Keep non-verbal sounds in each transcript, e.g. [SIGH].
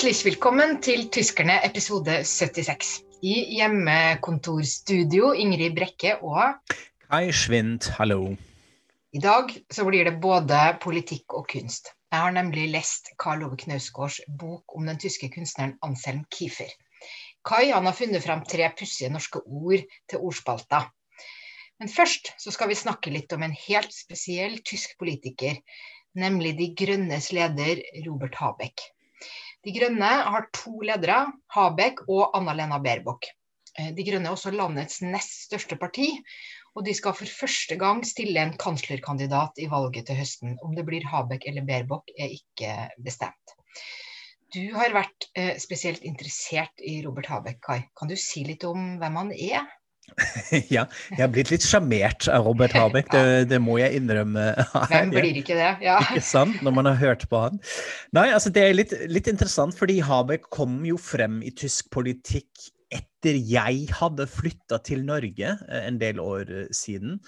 Hjertelig velkommen til Tyskerne episode 76. I hjemmekontorstudio Ingrid Brekke og Kai Schwind, hallo. I dag så blir det både politikk og kunst. Jeg har nemlig lest Karl Ove Knausgårds bok om den tyske kunstneren Anselm Kiefer. Kai han har funnet fram tre pussige norske ord til ordspalta. Men først så skal vi snakke litt om en helt spesiell tysk politiker, nemlig De Grønnes leder Robert Habeck. De Grønne har to ledere, Habeck og Anna-Lena Baerbock. Eh, De Grønne er også landets nest største parti, og de skal for første gang stille en kanslerkandidat i valget til høsten. Om det blir Habeck eller Baerbock er ikke bestemt. Du har vært eh, spesielt interessert i Robert Habeck, Kai. Kan du si litt om hvem han er? [LAUGHS] ja, jeg har blitt litt sjarmert av Robert Habeck, det, [LAUGHS] det, må jeg innrømme. Hvem [LAUGHS] blir ikke det? Ja. Ikke sant, når man har hørt på han. Nei, altså det er litt, litt interessant, fordi Habeck kom jo frem i tysk politikk etter jeg hadde flytta til Norge eh, en del år eh, siden.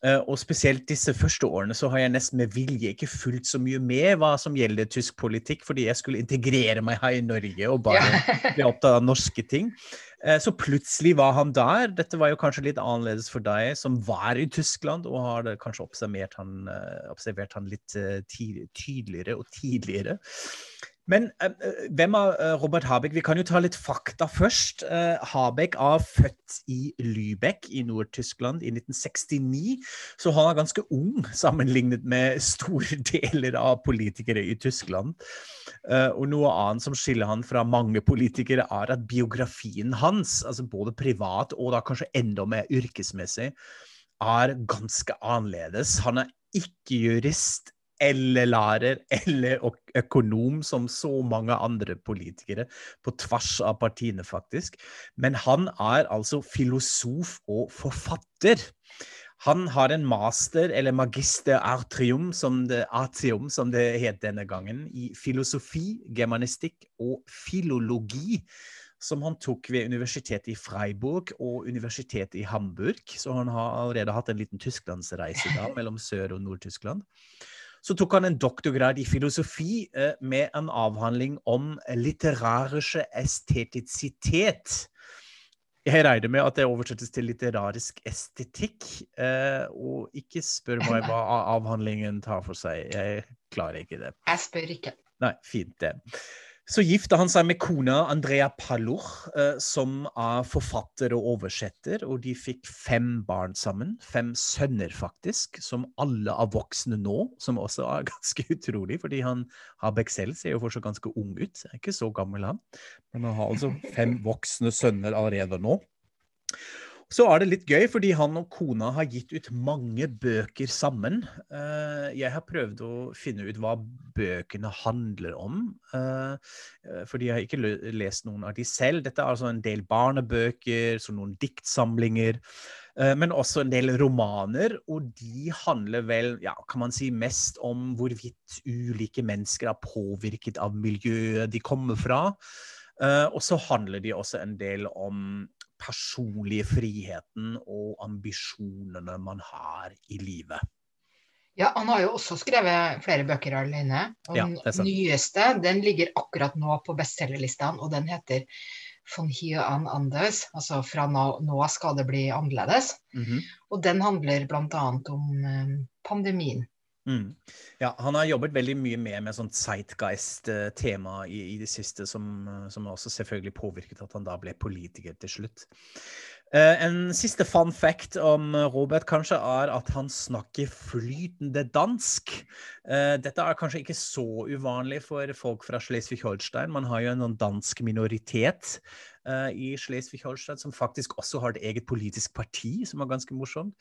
Uh, og spesielt disse første årene så har jeg nesten med vilje ikke fulgt så mye med hva som gjelder tysk politikk, fordi jeg skulle integrere meg her i Norge og bare ja. [LAUGHS] bli opptatt av norske ting. Uh, så plutselig var han der. Dette var jo kanskje litt annerledes for deg som var i Tyskland og har kanskje observert han, uh, observert han litt tydeligere og tidligere. Men uh, hvem er uh, Robert Habeck? Vi kan jo ta litt fakta først. Habeck er født i Lübeck i Nord-Tyskland i 1969, så han er ganske ung sammenlignet med store [LAUGHS] deler av politikere i Tyskland. og noe annet som skiller han fra mange politikere, er at biografien hans, altså både privat og da kanskje enda mer yrkesmessig, er ganske annerledes. Han er ikke jurist eller lærer eller økonom som så mange andre politikere, på tvers av partiene, faktisk. Men han er altså filosof og forfatter. Han har en master, eller magister artium, som det, artium, som det het denne gangen, i filosofi, germanistikk og filologi som han tok ved universitetet i Freiburg og universitetet i Hamburg. Så han har allerede hatt en liten tysklandsreise da, [LAUGHS] mellom Sør- og Nord-Tyskland. Så tok han en doktorgrad i filosofi eh, med en avhandling om litterærische estetisitet. Jeg regner med at det oversettes til litterarisk estetikk. Eh, og ikke spør meg hva [LAUGHS] avhandlingen tar for seg. Jeg klarer ikke det. Jeg spør ikke. Nei, fint det. Så gifta han seg med kona Andrea Pallor, eh, som er forfatter og oversetter, og de fikk fem barn sammen. Fem sønner, faktisk, som alle er voksne nå, som også er [LAUGHS] ganske utrolig, fordi han Habek selv ser jo fortsatt ganske ung ut. Er ikke så gammel, han. Men han har altså fem voksne sønner allerede nå. Så er det litt gøy, fordi han og kona har gitt ut mange bøker sammen. Eh, jeg har prøvd å finne ut hva bøkene handler om, eh, eh, fordi jeg har ikke lest noen av de selv. Dette er altså en del barnebøker, så noen diktsamlinger, men også en del romaner. Og de handler vel, ja, kan man si, mest om hvorvidt ulike mennesker er påvirket av miljøet de kommer fra. Og så handler de også en del om personlige friheten og ambisjonene man har i livet. Ja, Han har jo også skrevet flere bøker alene. Og ja, den nyeste den ligger akkurat nå på bestselgerlistene, og den heter von hier an anders, altså fra nå, nå skal det bli annerledes. Mm -hmm. Og den handler bl.a. om um, pandemien. Mm. Ja, han har jobbet veldig mye mer med sånn Zeitgeist-tema i, i, det siste, som, som, også selvfølgelig påvirket at han da ble politiker til slutt. Uh, en siste fun fact om Robert kanskje er at han snakker flytende dansk. Uh, dette er kanskje ikke så uvanlig for folk fra Schleswig-Holstein. Man har jo en dansk minoritet i Schleswig-Holstein, som faktisk også har et eget politisk parti, som er ganske morsomt.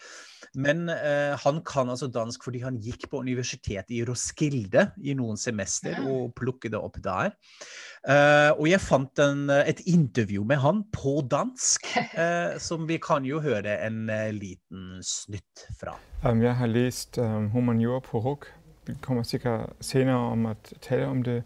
Men uh, han kan altså dansk fordi han gikk på universitetet i Roskilde i noen semester og plukket det opp der. Uh, og jeg fant en, et intervju med han på dansk, [LAUGHS] som vi kan jo høre en liten snutt fra. Um, jeg har lest um, humaniora på RUC. Vi kommer sikkert senere om å tale om det.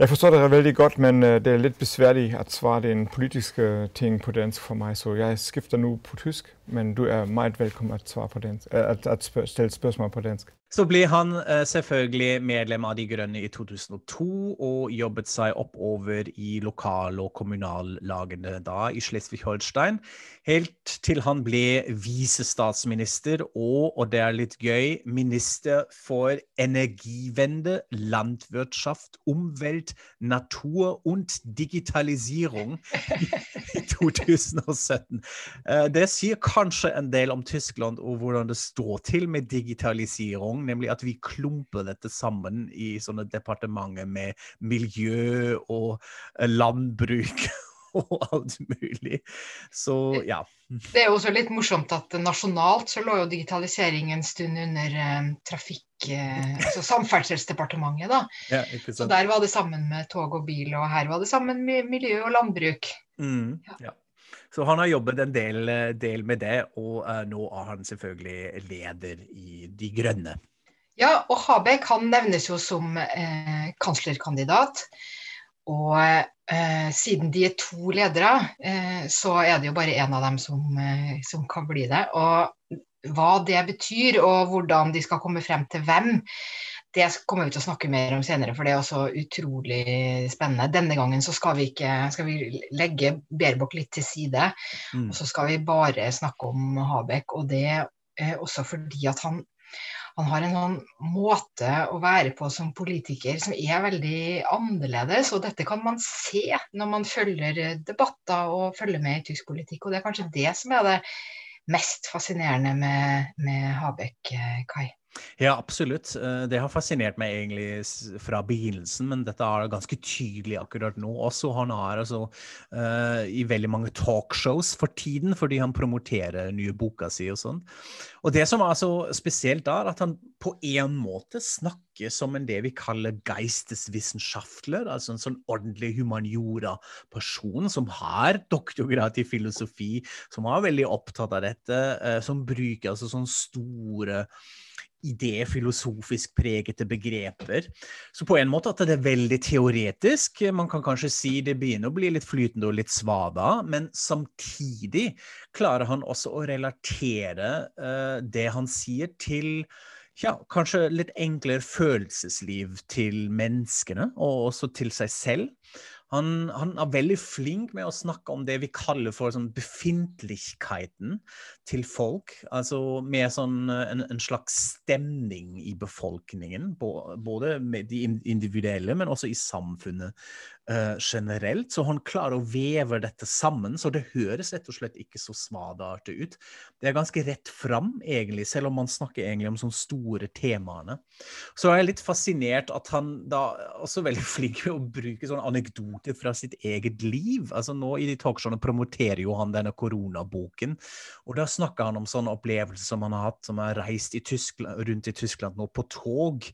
Jeg forstår det veldig godt, men øh, det er litt besværlig å svare den politiske ting på dansk for meg, så jeg skifter nå på tysk. men du er meget velkommen til å stille spørsmål på dansk. Så ble han eh, selvfølgelig medlem av De Grønne i 2002 og jobbet seg oppover i lokal- og kommunallagene da i Schleswig-Holstein, helt til han ble visestatsminister og, og det er litt gøy, minister for energivende, landwirtschaft, umwelt, natur und digitalisering i [LAUGHS] 2017. Eh, det sier kanskje en del om Tyskland og hvordan det står til med digitalisering nemlig at vi klumper dette sammen i sånne departementer med miljø og eh, landbruk [LAUGHS] og alt mulig. Så ja. Det er jo også litt morsomt at nasjonalt så lå jo digitalisering en stund under eh, trafikk eh, altså Samferdselsdepartementet, da. Ja, så der var det sammen med tog og bil, og her var det sammen med miljø og landbruk. Mm, ja. Så han har jobbet en del, del med det, og uh, nå er han selvfølgelig leder i De Grønne. Ja, og Habek han nevnes jo som eh, kanslerkandidat. Og eh, siden de er to ledere, eh, så er det jo bare én av dem som, eh, som, kan bli det. Og hva det betyr, og hvordan de skal komme frem til hvem, det kommer vi til å snakke mer om senere, for det er også utrolig spennende. Denne gangen så skal vi, ikke, skal vi legge Berbok litt til side, mm. og så skal vi bare snakke om Habek. Og det er også fordi at han han har en sånn måte å være på som politiker som er veldig annerledes. Og dette kan man se når man følger debatter og følger med i tysk politikk. Og det er kanskje det som er det mest fascinerende med, med Habek, eh, Kai. Ja, absolutt. Eh, det har fascinert meg egentlig fra begynnelsen, men dette er ganske tydelig akkurat nå også. Han er altså uh, i veldig mange talkshows for tiden fordi han promoterer nye boka si og sånn. Og det som er så spesielt er at han på en måte snakker som en det vi kaller geisteswissenschaftler, altså en sånn ordentlig humaniora-person som har doktorgrad i filosofi, som er veldig opptatt av dette, uh, som bruker altså sånne store idéfilosofisk pregete begreper. Så på en måte at det er veldig teoretisk. Man kan kanskje si det begynner å bli litt flytende og litt svada, men samtidig klarer han også å relatere uh, det han sier, til ja, kanskje litt enklere følelsesliv til menneskene, og også til seg selv. Han, han, er veldig flink med å snakke om det vi kaller for sånn befintligheten til folk. Altså med sånn en, en, slags stemning i befolkningen. Både med de individuelle, men også i samfunnet uh, generelt. Så han klarer å veve dette sammen, så det høres rett og slett ikke så svadartet ut. Det er ganske rett fram, egentlig, selv om man snakker egentlig om sånne store temaene. Så er jeg litt fascinert at han da også er veldig [LAUGHS] flink til å bruke sånne anekdoter fra sitt eget liv. Altså nå I de talkshowene promoterer jo han denne koronaboken. og Da snakker han om sånne opplevelser som han har hatt, som har reist i Tyskland, rundt i Tyskland nå på tog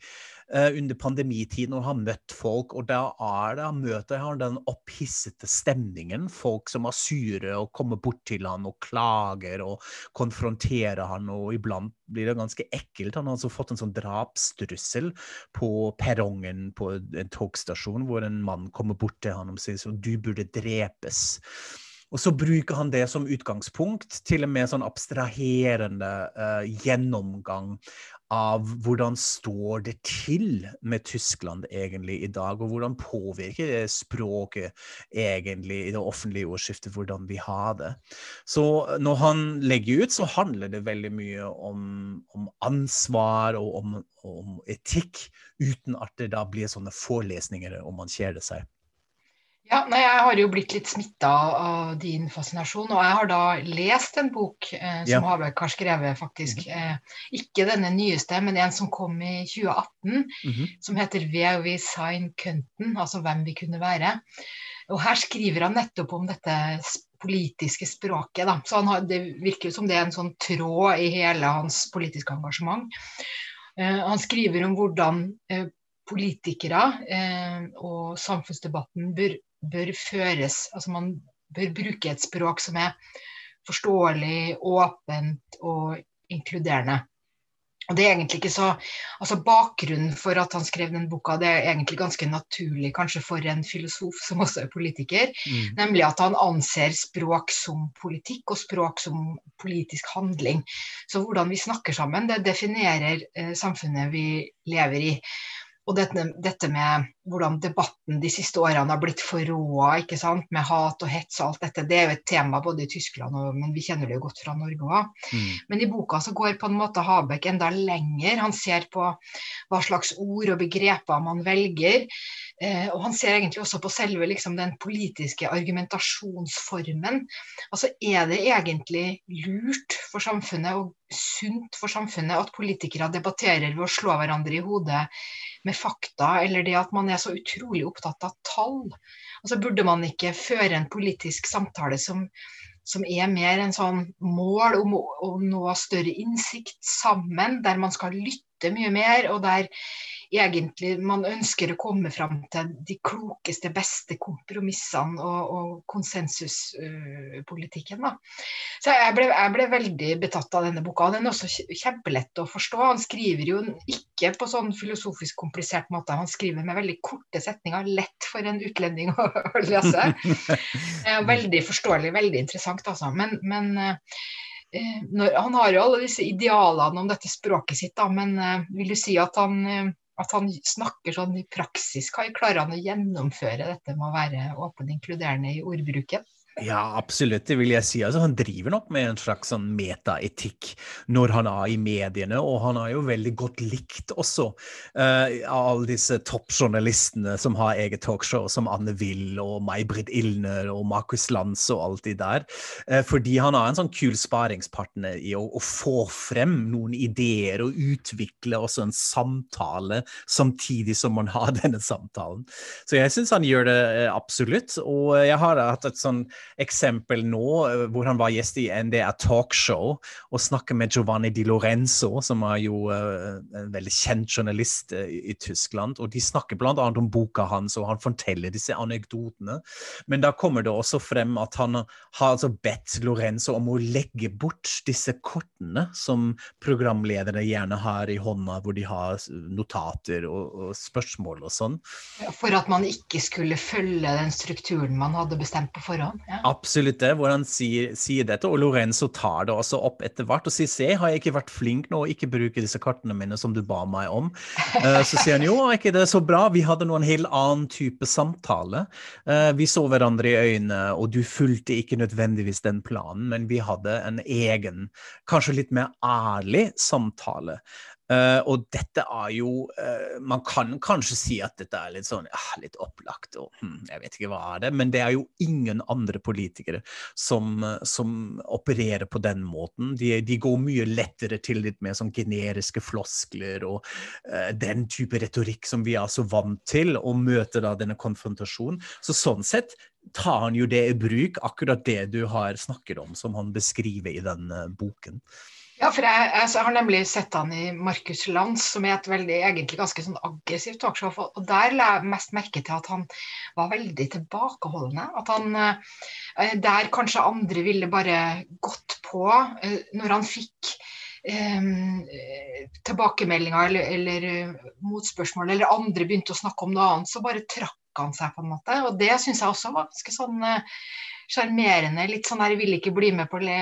under pandemitiden og har møtt folk. og Da er det, han møter han den opphissete stemningen. Folk som er sure og kommer bort til han og klager og konfronterer han, og iblant blir det ganske ekkelt. Han har altså fått en sånn drapstrussel på perrongen på en togstasjon, hvor en mann kommer bort til han og sier sånn Du burde drepes. Og så bruker han det som utgangspunkt til en mer sånn abstraherende uh, gjennomgang av hvordan står det til med Tyskland egentlig i dag, og hvordan påvirker det språket egentlig i det offentlige ordskiftet, hvordan vi har det. Så når han legger ut, så handler det veldig mye om, om ansvar og om, om etikk, uten at det da blir sånne forelesninger om man kjeder seg. Ja, nei, Jeg har jo blitt litt smitta av din fascinasjon, og jeg har da lest en bok eh, som ja. Havøk har skrevet, faktisk. -hmm. eh, ikke denne nyeste, men en som kom i 2018, mm -hmm. som heter 'Where we sign Cunton', altså hvem vi kunne være. Og Her skriver han nettopp om dette politiske språket. Da. Så har, Det virker som det er en sånn tråd i hele hans politiske engasjement. Eh, han skriver om hvordan eh, politikere eh, og samfunnsdebatten bør bør føres Altså man bør bruke et språk som er forståelig, åpent og inkluderende. Og det er egentlig ikke så, altså Bakgrunnen for at han skrev den boka, det er egentlig ganske naturlig kanskje for en filosof som også er politiker. Mm. Nemlig at han anser språk som politikk og språk som politisk handling. Så hvordan vi snakker sammen, det definerer eh, samfunnet vi lever i. Og dette, dette, med hvordan debatten de siste årene har blitt forråa med hat og hets og alt dette, det er jo et tema både i Tyskland og men vi kjenner det jo godt fra Norge òg. Mm. Men i boka så går på en måte Habek enda lenger. Han ser på hva slags ord og begreper man velger. Eh, og han ser egentlig også på selve liksom, den politiske argumentasjonsformen. Altså er det egentlig lurt for samfunnet og sunt for samfunnet at politikere debatterer ved å slå hverandre i hodet med fakta, eller det at man er så utrolig opptatt av tall. Altså Burde man ikke føre en politisk samtale som, som er mer en sånn mål om å, å nå større innsikt sammen, der man skal lytte mye mer, og der egentlig man ønsker å komme fram til de klokeste, beste kompromissene og, og konsensuspolitikken. Uh, så jeg ble, jeg ble, veldig betatt av denne boka. Den er også kjempelett å forstå. Han skriver jo ikke på sånn filosofisk komplisert måte, han skriver med veldig korte setninger. Lett for en utlending [LAUGHS] å, å lese. veldig forståelig, veldig interessant, altså. Men, men uh, når, han har jo alle disse idealene om dette språket sitt, da, men uh, vil du si at han at han snakker sånn i praksis. Klarer han å gjennomføre dette med å være åpen inkluderende i ordbruken? Ja, absolutt, det vil jeg si. Altså, han driver nok med en slags sånn metaetikk når han er i mediene, og han er jo veldig godt likt også uh, av alle disse toppjournalistene som har eget talkshow, som Anne Will og May-Britt Ilner og Markus Lanz og alt de der. Uh, fordi han er en sånn kul sparingspartner i å, å, få frem noen ideer og utvikle også en samtale samtidig som man har [LAUGHS] denne samtalen. Så jeg syns han gjør det uh, absolutt, og jeg har hatt et sånn eksempel nå eh, hvor han var gjest i NDR Talkshow og snakker med Giovanni Di Lorenzo, som er jo uh, en veldig kjent journalist uh, i, Tyskland. og De snakker bl.a. om boka hans, og han forteller disse anekdotene. Men da kommer det også frem at han har altså bedt Lorenzo om å legge bort disse kortene som programledere gjerne har i hånda, hvor de har notater og, og spørsmål og sånn. For at man ikke skulle følge den strukturen man hadde bestemt på forhånd? Absolutt det, hvor han sier, sier, dette. Og Lorenzo tar det også opp etter hvert og sier se, har jeg ikke vært flink nå å ikke bruke disse kartene mine som du ba meg om? Uh, så sier han jo, er ikke det så bra, vi hadde nå en helt annen type samtale. Uh, vi så hverandre i øynene, og du fulgte ikke nødvendigvis den planen, men vi hadde en egen, kanskje litt mer ærlig samtale. Uh, og dette er jo uh, Man kan kanskje si at dette er litt sånn uh, litt opplagt, og hmm, jeg vet ikke hva er det, men det er jo ingen andre politikere som, som opererer på den måten. De, de, går mye lettere til litt mer sånn generiske floskler og eh, den type retorikk som vi er så vant til, og møter da denne konfrontasjonen. Så sånn sett tar han jo det i bruk, akkurat det du har snakket om, som han beskriver i den boken. Ja, for jeg, jeg, har nemlig sett han i Markus Lanz, som er et veldig, egentlig ganske sånn aggressivt talkshow. Og der la jeg mest merke til at han var veldig tilbakeholdende. At han eh, Der kanskje andre ville bare gått på eh, når han fikk eh, tilbakemeldinger eller, eller motspørsmål, eller andre begynte å snakke om noe annet, så bare trakk han seg på en måte. Og det syns jeg også var ganske sånn sjarmerende. Litt sånn der vil ikke bli med på, le,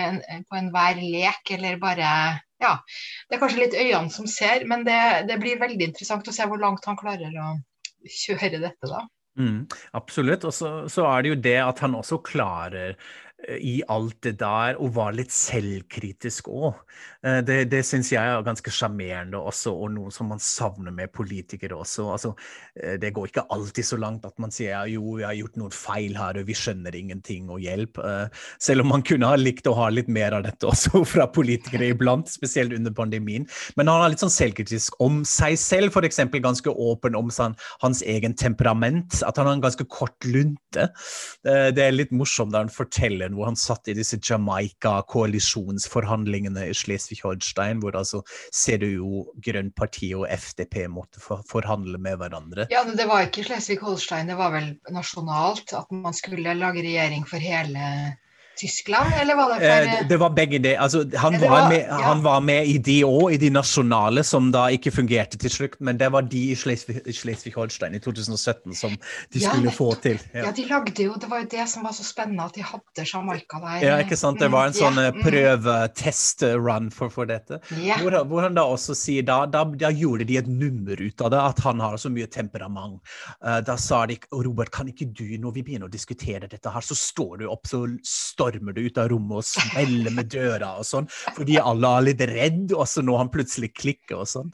på enhver lek, eller bare Ja. Det er kanskje litt øynene som ser, men det, det blir veldig interessant å se hvor langt han klarer å kjøre dette, da. Mm, absolutt. Og så, så, er det jo det at han også klarer i alt det der, og var litt selvkritisk òg. Eh, det, det syns jeg er ganske sjarmerende også, og noe som man savner med politikere også. Altså, eh, det går ikke alltid så langt at man sier jo, vi har gjort noen feil her, og vi skjønner ingenting, og hjelp. Selv om man kunne ha likt å ha litt mer av dette også [LAUGHS] fra politikere iblant, spesielt under pandemien. Men han er litt sånn selvkritisk om seg selv, f.eks. ganske åpen om sånn, hans egen temperament. At han har en ganske kort lunte. Det er litt morsomt da han forteller hvor han satt i disse Jamaica-koalisjonsforhandlingene i Slesvig-Holstein, hvor altså CDU, Grønt parti og FDP måtte forhandle med hverandre. Ja, Det var ikke Slesvig-Holstein, det var vel nasjonalt at man skulle lage regjering for hele Tyskland, eller var det Eh, for det- det var begge det. Altså, han, var var- med, ja. han var med i de òg, i de nasjonale, som da ikke fungerte til slutt. Men det var de i Schleswig- i Schleswig-Holstein i 2017 som de Ja, skulle få til. Ja, de lagde jo Det var jo det som var så spennende, at de hadde Jamaica der. Ja, ikke sant? Det var en Mm, sånn ja, eh, mm. prøvetest-run for, for dette. Ja. Hvor, han- hvor han da også sier da, da, da gjorde de et nummer ut av det, at han har så mye temperament. Uh, da sa de Robert, kan ikke du, når vi begynner å diskutere dette her, så står du opp, så stormer du ut av rommet og smeller med døra og sånn, fordi alle er litt redd, og så når han plutselig klikker og sånn.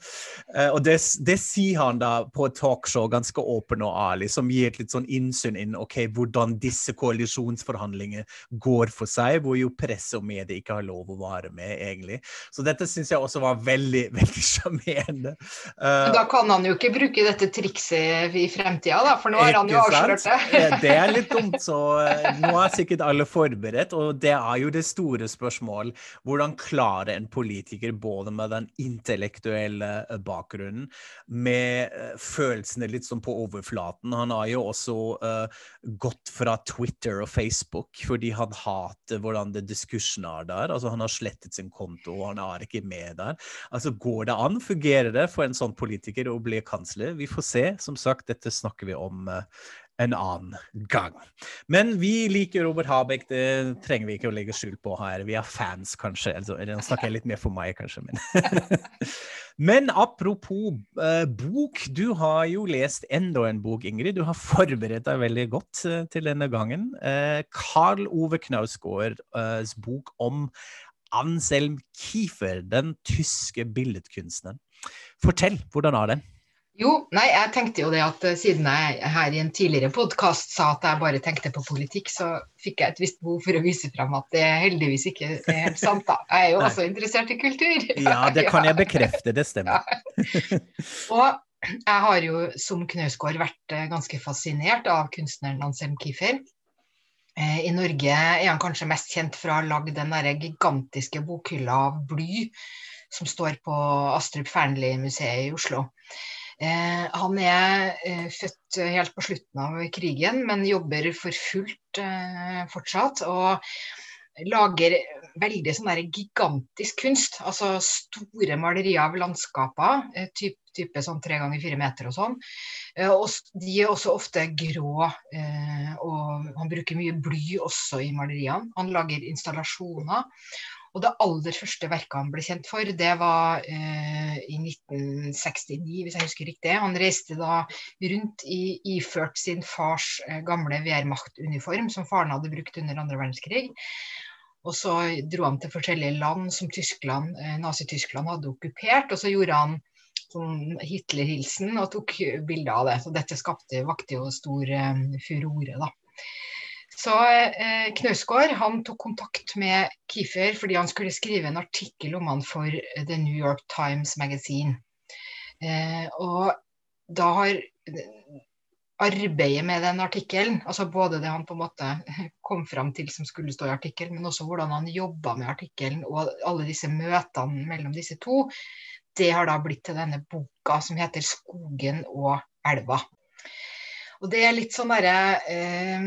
Eh, og det, det sier han da på et talkshow, ganske åpen og ærlig, som gir et litt sånn innsyn inn ok, hvordan disse koalisjonsforhandlingene går for seg, hvor jo presse og medie ikke har lov å være med, egentlig. Så dette syns jeg også var veldig, [LAUGHS] veldig sjarmerende. Eh, Men Da kan han jo ikke bruke dette trikset i fremtida, da, for nå har han jo avslørt det. Det er litt dumt, så eh, nå er sikkert alle forberedt. Og det er jo det store spørsmålet. Hvordan klarer en politiker, både med den intellektuelle eh, bakgrunnen, med eh, følelsene litt sånn på overflaten Han har jo også uh, gått fra Twitter og Facebook fordi han hater hvordan det diskursen er der. Altså Han har slettet sin konto, og han er ikke med der. Altså Går det an? Fungerer det for en sånn politiker å bli kansler? Vi får se. Som sagt, dette snakker vi om eh, en annen gang. Men vi liker Robert Habeck, det trenger vi ikke å legge skjul på her. Vi er fans, kanskje. Altså, eller nå snakker jeg litt mer for meg, kanskje. Men, [LAUGHS] men apropos eh, bok, du har jo lest enda en bok, Ingrid. Du har forberedt deg veldig godt eh, til denne gangen. Eh, Karl Ove Knausgårds bok om Anselm Kiefer, den tyske billedkunstneren. Fortell, hvordan er den? Jo, nei, jeg tenkte jo det at eh, siden jeg her i en tidligere podkast sa at jeg bare tenkte på politikk, så fikk jeg et visst behov for å vise frem at det heldigvis ikke er helt sant, da. Jeg er jo også interessert i kultur. [LAUGHS] Ja, det kan jeg bekrefte, det stemmer. [LAUGHS] Og jeg har jo som Knausgård vært eh, ganske fascinert av kunstneren Anselm Kiefer. Eh, I Norge er han kanskje mest kjent for å ha lagd den derre gigantiske bokhylla av bly som står på Astrup Fearnley-museet i Oslo. Eh, han er eh, født helt på slutten av krigen, men jobber for fullt eh, fortsatt. Og lager veldig sånn der gigantisk kunst. Altså store malerier av landskaper. Eh, typ, type sånn tre ganger fire meter og sånn. Eh, og de er også ofte grå, eh, og han bruker mye bly også i maleriene. Han lager installasjoner. Og det aller første verket han ble kjent for, det var eh, i 1969, hvis jeg husker riktig. Han reiste da rundt i, iført sin fars eh, gamle Wehrmacht-uniform, som faren hadde brukt under andre verdenskrig. Og så dro han til forskjellige land som Tyskland, eh, Nazi-Tyskland hadde okkupert. Og så gjorde han sånn Hitler-hilsen og tok bilde av det. Så dette skapte, vakte jo stor eh, furore, da. Så eh, Knausgård han tok kontakt med Kiefer fordi han skulle skrive en artikkel om han for eh, The New York Times Magazine. Eh, og da har eh, arbeidet med den artikkelen, altså både det han på en måte [LAUGHS] kom fram til som skulle stå i artikkelen, men også hvordan han jobba med artikkelen og alle disse møtene mellom disse to, det har da blitt til denne boka som heter 'Skogen og elva'. Og det er litt sånn derre eh,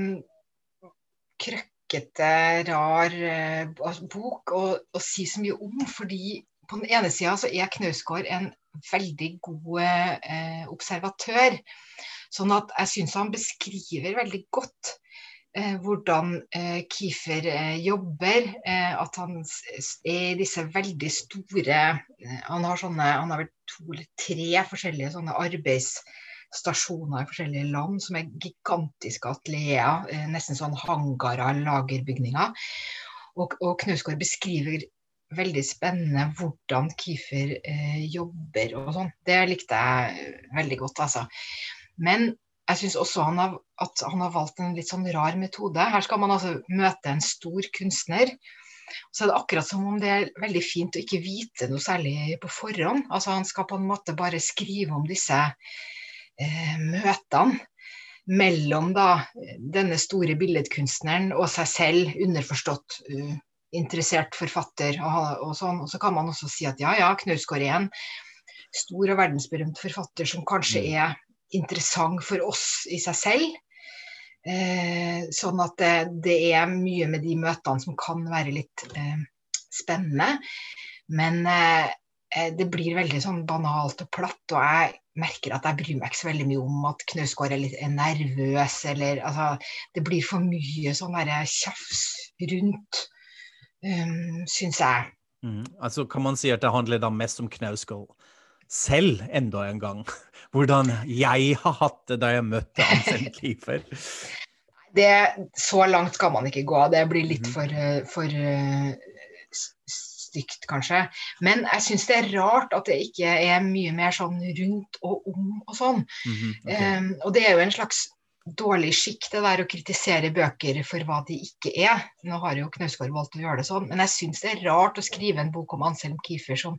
krøkkete, rar eh, altså, bok å, å si så mye om. Fordi på den ene sida så er Knausgård en veldig god eh, observatør. Sånn at jeg syns han beskriver veldig godt eh, hvordan eh, Kiefer eh, jobber. at han er i disse veldig store Han har sånne, han har vel to eller tre forskjellige sånne arbeidsstasjoner i forskjellige land som er gigantiske atelier, eh, nesten sånn hangarer, lagerbygninger. Og, og Knausgård beskriver veldig spennende hvordan Kiefer eh, jobber og sånn. Det likte jeg veldig godt, altså. Men jeg syns også han har, at han har valgt en litt sånn rar metode. Her skal man altså møte en stor kunstner. Så er det akkurat som om det er veldig fint å ikke vite noe særlig på forhånd. Altså Han skal på en måte bare skrive om disse møtene mellom da denne store billedkunstneren og seg selv, underforstått uh, interessert forfatter og, og sånn. Og så kan man også si at ja, ja, Knausgård er en stor og verdensberømt forfatter som kanskje er interessant for oss i seg selv. Eh, sånn at det, det, er mye med de møtene som kan være litt eh, spennende. Men eh, eh det blir veldig sånn banalt og platt, og jeg merker at jeg bryr meg ikke så veldig mye om at Knausgård er litt er nervøs, eller altså Det blir for mye sånn tjafs rundt, um, syns jeg. Mm. Altså Kan man si at det handler da mest om Knausgård selv, enda en gang? [LAUGHS] Hvordan jeg har hatt det da jeg møtte Anselm [LAUGHS] Kiefer? Det, så langt skal man ikke gå. Det blir litt mhm. for, eh, for uh, stygt, kanskje. Men jeg syns det er rart at det ikke er mye mer sånn rundt og om og sånn. Mm -hmm, okay. um, og det er jo en slags dårlig skikk det der å kritisere bøker for hva de ikke er. Nå har jo Knausgård valgt å gjøre det sånn, men jeg syns det er rart å skrive en bok om Anselm Kiefer som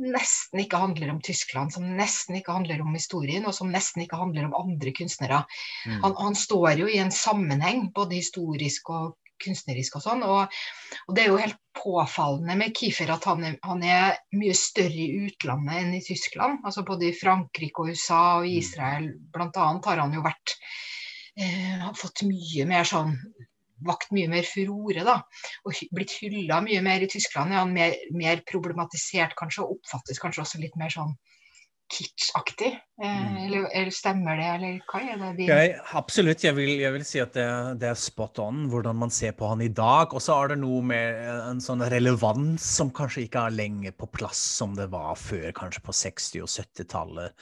nesten ikke handler om Tyskland, som nesten ikke handler om historien, og som nesten ikke handler om andre kunstnere. Mm. Han, han, står jo i en sammenheng, både historisk og kunstnerisk og sånn. Og, og, det er jo helt påfallende med Kiefer at han er, han er, mye større i utlandet enn i Tyskland. Altså både i Frankrike og USA og mm. Israel annet har han jo vært eh, har fått mye mer sånn vakt mye mer furore, da. Og blitt hylla mye mer i Tyskland. Er han mer, mer problematisert kanskje, og oppfattes kanskje også litt mer sånn kitschaktig. Eh, mm. eller, eller, stemmer det, eller hva er det? De... Jeg, absolutt, jeg vil, jeg vil, si at det, det, er spot on hvordan man ser på han i dag. Og så er det noe med en sånn relevans som kanskje ikke er lenger på plass som det var før, kanskje på 60- og 70-tallet.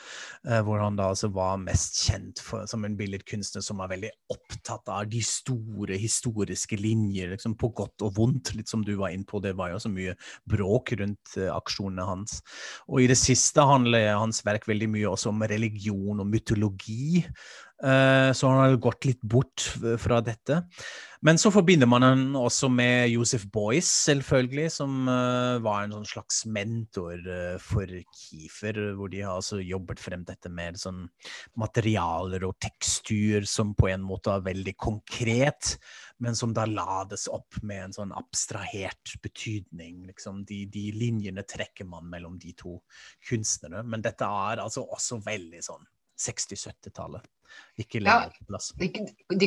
Eh, hvor han da altså var mest kjent for, som en billedkunstner som er veldig opptatt av de store historiske linjer, liksom på godt og vondt, litt som du var inne på. Det var jo så mye bråk rundt uh, aksjonene hans. Og i det siste handler hans verk veldig mye også om religion og mytologi. Eh, så han har gått litt bort fra dette. Men så forbinder man han også med Josef Boyce, selvfølgelig, som uh, var en sånn slags mentor uh, for Kiefer, hvor de har altså jobbet frem dette med sånn materialer og tekstur som på en måte er veldig konkret, men som da lades opp med en sånn abstrahert betydning. Liksom. De, de linjene trekker man mellom de to kunstnerne, men dette er altså også veldig sånn 60-70-tallet. Ikke lenger ja, plass.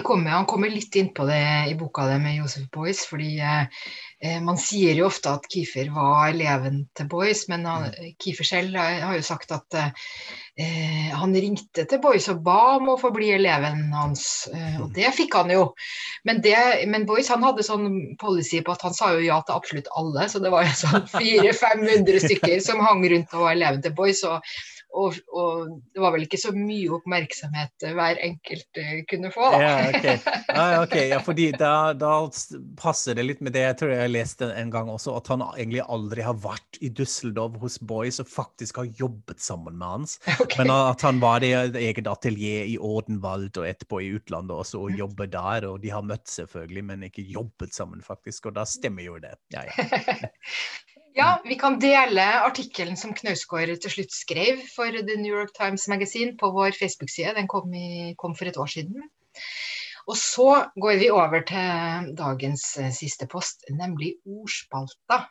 Kommer, han kommer litt inn på det i boka det med Josef Boyce, fordi eh, eh, man sier jo ofte at Kiefer var eleven til Boyce, men han, mm. Kiefer selv har jo sagt at eh, han ringte til Boyce og ba om å få bli eleven hans, eh, og mm. det fikk han jo. Men, det, men Boyce han hadde sånn policy på at han sa jo ja til absolutt alle, så det var jo sånn [LAUGHS] 400-500 stykker som hang rundt og var eleven til Boyce. og og, og, det var vel ikke så mye oppmerksomhet hver enkelt uh, kunne få, da. Ja, okay. [LAUGHS] Ah, okay. ja fordi da, da, passer det litt med det jeg tror jeg leste en gang også, at han egentlig aldri har vært i Düsseldorf hos Boys og faktisk har jobbet sammen med hans. [LAUGHS] Okay. Men at han var i eget atelier i Ordenwald og etterpå i utlandet også og jobber der. Og de har møtt selvfølgelig, men ikke jobbet sammen, faktisk. Og da stemmer jo det. Ja, ja. [LAUGHS] Ja, vi kan dele artikkelen som Knausgård til slutt skrev for The New York Times Magazine på vår Facebook-side. Den kom, i, kom, for et år siden. Og så går vi over til dagens eh, siste post, nemlig ordspalta.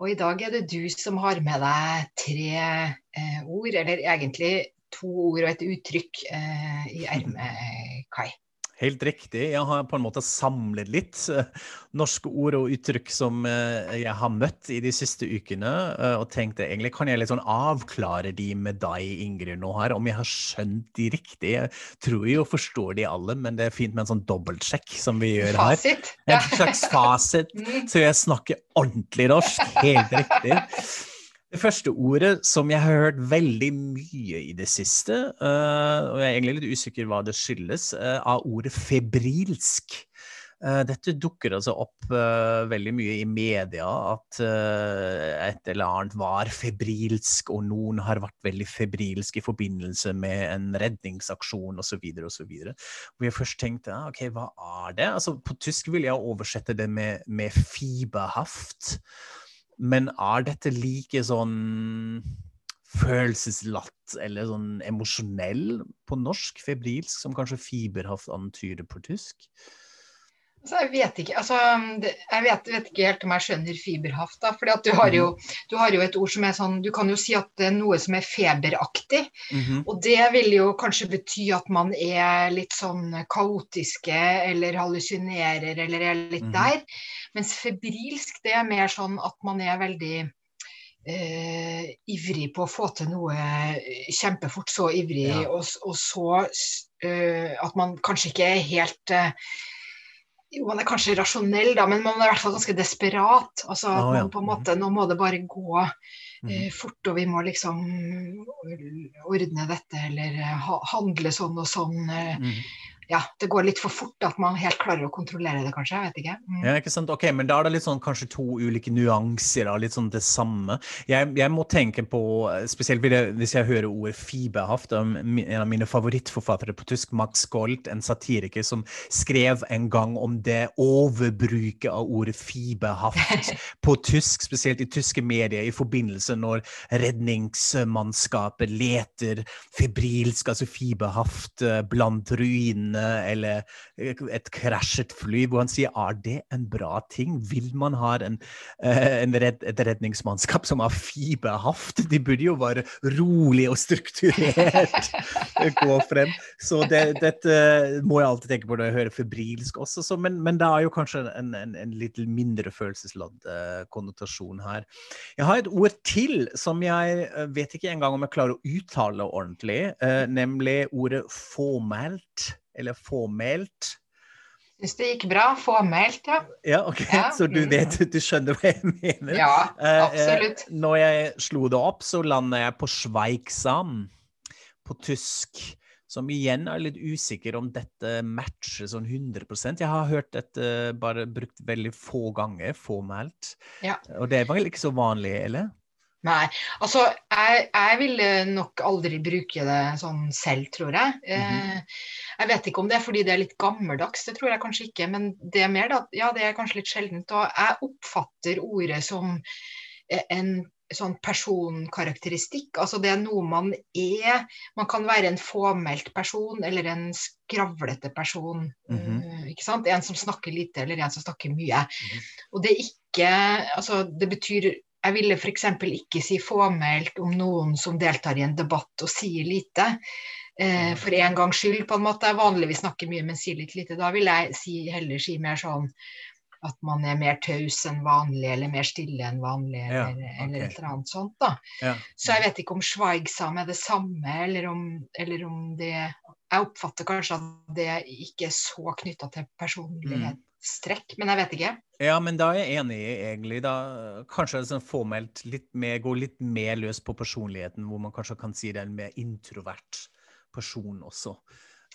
Og i dag er det du som har med deg tre eh, ord, eller egentlig to ord og et uttrykk eh, i ermet, Kai. Helt riktig. Jeg har på en måte samlet litt uh, norske ord og uttrykk som uh, jeg har møtt i de siste ukene, uh, og tenkte egentlig kan jeg litt sånn avklare de med deg, Ingrid, nå her, om jeg har skjønt de riktig. Jeg tror jo forstår de alle, men det er fint med en sånn dobbeltsjekk som vi gjør her. Fasit. En slags fasit, [LAUGHS] mm. så jeg snakker ordentlig norsk. Helt riktig. Det første ordet som jeg har hørt veldig mye i det siste, uh, og jeg er egentlig litt usikker hva det skyldes, uh, er ordet febrilsk. Uh, dette dukker altså opp veldig mye i media, at et eller annet var febrilsk, og noen har vært veldig febrilsk i forbindelse med en redningsaksjon osv. osv. Hvor jeg først tenkte ja, ok, hva er det? Altså, på tysk vil jeg oversette det med, med fiberhaft. Men er dette like sånn følelseslatt eller sånn emosjonell på norsk, febrilsk, som kanskje fiberhaft antyder på tysk? Altså, jeg vet ikke altså, jeg vet, vet, ikke helt om jeg skjønner fiberhaft. da, fordi at du har, jo, mhm. du har, jo, et ord som er sånn Du kan jo si at det er noe som er feberaktig. Mm -hmm. Og det vil jo kanskje bety at man er litt sånn kaotiske eller hallusinerer eller er litt mm -hmm. der. Mens febrilsk det er mer sånn at man er veldig eh, ivrig på å få til noe kjempefort. Så ivrig, ja. og, og, så eh, at man kanskje ikke er helt eh, jo, man er kanskje rasjonell, da, men man er i hvert fall ganske desperat. Altså, oh, ja. på en måte, Nå må det bare gå eh, fort, og vi må liksom ordne dette eller eh, ha, handle sånn og sånn. Eh, mm ja, det går litt for fort at man helt klarer å kontrollere det, kanskje. Jeg vet ikke. Mm. Ja, ikke sant. Ok, Men da er det litt sånn kanskje to ulike nyanser av litt sånn det samme. Jeg, jeg må tenke på, spesielt hvis jeg hører ordet fiberhaft, en av mine favorittforfattere på tysk, Max Gold, en satiriker som skrev en gang om det overbruket av ordet fiberhaft [LAUGHS] på tysk, spesielt i tyske medier, i forbindelse når redningsmannskapet leter febrilsk, altså fiberhaft, eh, blant ruinene eller et krasjet fly, hvor han sier er det en bra ting? Vil man ha en, eh, en redd, et redningsmannskap som har fiberhaft? De burde jo være rolig og strukturert gå frem. Så det, dette må jeg alltid tenke på når jeg hører febrilsk også, så, men, men, det er jo kanskje en, en, en litt mindre følelsesladd konnotasjon her. Jeg har et ord til som jeg vet ikke engang om jeg klarer å uttale ordentlig, nemlig ordet formelt eller fåmælt. Syns det gikk bra. Fåmælt, ja. Ja, ok. Ja. Så du mm. vet, du skjønner hva jeg mener? Ja, eh, eh, absolutt. Eh, når jeg slo det opp, så landa jeg på Schweigsam på tysk. Som igjen er litt usikker om dette matcher sånn 100% Jeg har hørt dette bare brukt veldig få ganger, fåmælt. Ja. Og det er vel ikke så vanlig, eller? Nei. Altså, jeg, jeg, ville nok aldri bruke det sånn selv, tror jeg. Mm -hmm. eh, jeg vet ikke om det er fordi det er litt gammeldags, det tror jeg kanskje ikke. Men det er mer da, ja, det er kanskje litt sjeldent. Og jeg oppfatter ordet som en sånn personkarakteristikk. Altså det er noe man er. Man kan være en fåmælt person eller en skravlete person. Mm -hmm. ikke sant? En som snakker lite eller en som snakker mye. Mm -hmm. Og det er ikke Altså det betyr jeg ville f.eks. ikke si fåmælt om noen som deltar i en debatt og sier lite. Eh, for en gangs skyld, på en måte. Jeg vanligvis snakker mye, men sier litt lite. Da vil jeg si, heller si mer sånn at man er mer taus enn vanlig, eller mer stille enn vanlig, ja, eller, okay. eller, et eller annet sånt. da. Ja. Så jeg vet ikke om schweigsam er det samme, eller om, eller om det Jeg oppfatter kanskje at det ikke er så knytta til personlighet. Mm strekk, men jeg vet ikke. Ja, men da er jeg enig, egentlig. Da kanskje sånn formelt litt mer, gå litt mer løs på personligheten, hvor man kanskje kan si det er en mer introvert person også.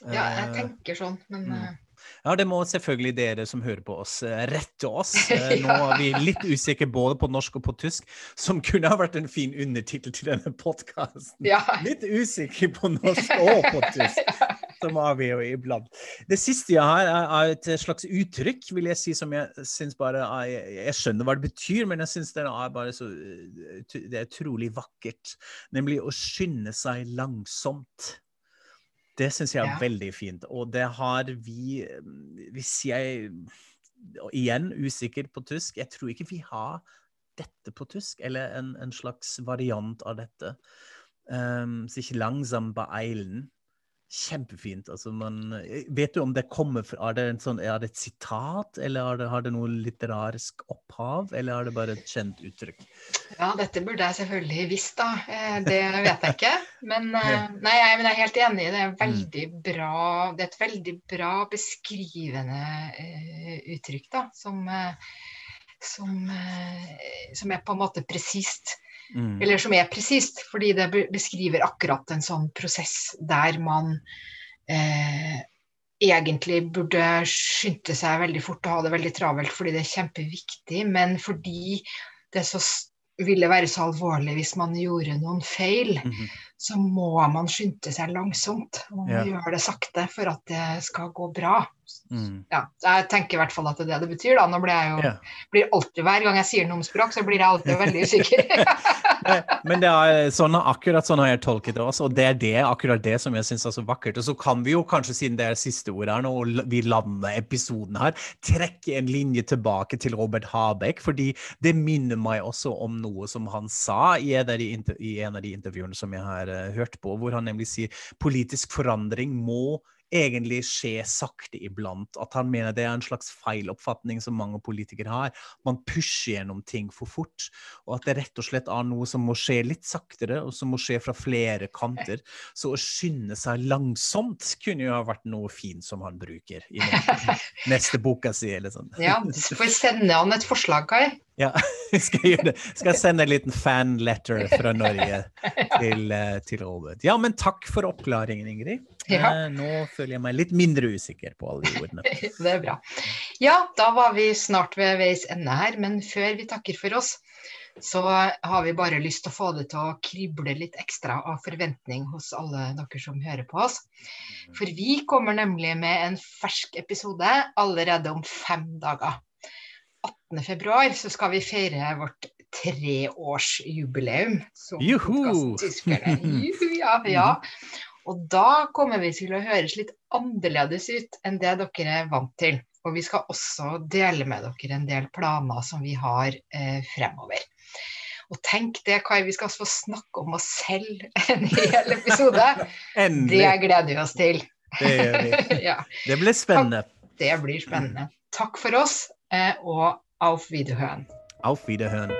Ja, jeg eh, tenker sånn, men mm. Eh, ja, det må selvfølgelig dere som hører på oss, eh, rette oss. [LAUGHS] Nå er vi litt usikre både på norsk og på tysk, som kunne ha vært en fin undertittel til denne podkasten. Litt usikre på norsk og på tysk, [LAUGHS] som jo iblant. Det siste jeg har, er et slags uttrykk, vil jeg si, som jeg syns bare er, Jeg skjønner hva det betyr, men jeg syns det er bare så Det er utrolig vakkert. Nemlig å skynde seg langsomt. Det syns jeg er ja. veldig fint. Og det har vi Hvis jeg Igjen usikker på tysk. Jeg tror ikke vi har dette på tysk, eller en, en slags variant av dette. Um, sich langsam beeilen. Kjempefint. Altså man, eh, vet du om det kommer fra Er det, sånn, er det et sitat, eller det, har det noe litterarisk opphav, eller er det bare et kjent uttrykk? Ja, dette burde jeg selvfølgelig visst, da. Eh, det vet jeg ikke. [LAUGHS] Men, eh, nei, jeg, men jeg er helt enig. i Det mm. veldig bra, det er et veldig bra beskrivende uh, uttrykk, da. Som, uh, som, uh, som er på en måte presist. Mm. Eller som er presist, fordi det beskriver akkurat en sånn prosess der man eh, egentlig burde skynde seg veldig fort og ha det veldig travelt fordi det er kjempeviktig, men fordi det er så ville være så alvorlig hvis man gjorde noen feil, mm -hmm. så må man skynde seg langsomt. Man Ja. gjøre det sakte for at det skal gå bra. Mm. Ja, jeg tenker i hvert fall at det er det det betyr. da. Nå blir jeg jo Ja. blir alltid, Hver gang jeg sier noe om språk, så blir jeg alltid veldig usikker. [LAUGHS] Nei, Men det er sånn, akkurat sånn har jeg tolket det også, og det er det, akkurat det som jeg syns er så vakkert. Og så kan vi jo kanskje, siden det er siste ord her nå, og vi lander episoden her, trekke en linje tilbake til Robert Habeck, fordi det minner meg også om noe som han sa i en av de intervjuene som jeg har eh, hørt på, hvor han nemlig sier politisk forandring må egentlig skje sakte iblant. At han mener det er en slags feiloppfatning som mange politikere har. Man pusher gjennom ting for fort. Og at det rett og slett er noe som må skje litt saktere, og som må skje fra flere kanter. Så å skynde seg langsomt kunne jo ha vært noe fint som han bruker i [LAUGHS] neste, boka si, eller sånn. ja, får sende han et forslag, Kai. Ja, [LAUGHS] skal jeg. Skal jeg sende en liten fan letter fra Norge til, eh, til Robert. Ja, men takk for oppklaringen, Ingrid. Ja. Eh, Nå føler jeg meg litt mindre usikker på alle de ordene. [LAUGHS] Det er bra. Ja, da var vi snart ved veis ende her, men før vi takker for oss, så har vi bare lyst til å få det til å krible litt ekstra av forventning hos alle dere som hører på oss. For vi kommer nemlig med en fersk episode allerede om fem dager. 18. februar så skal vi feire vårt treårsjubileum som Juhu! podcasten Tyskerne. [LAUGHS] Juhu, ja, ja. Og da kommer vi til å høres litt annerledes ut enn det dere er vant til. Og vi skal også dele med dere en del planer som vi har eh, fremover. Og tenk det, Kai, vi skal få snakke om oss selv [LAUGHS] en hel episode. Det gleder vi oss til. Det [LAUGHS] ja, Det blir spennende. det blir spennende. Takk for oss, eh, og auf Wiederhören. Auf Wiederhören.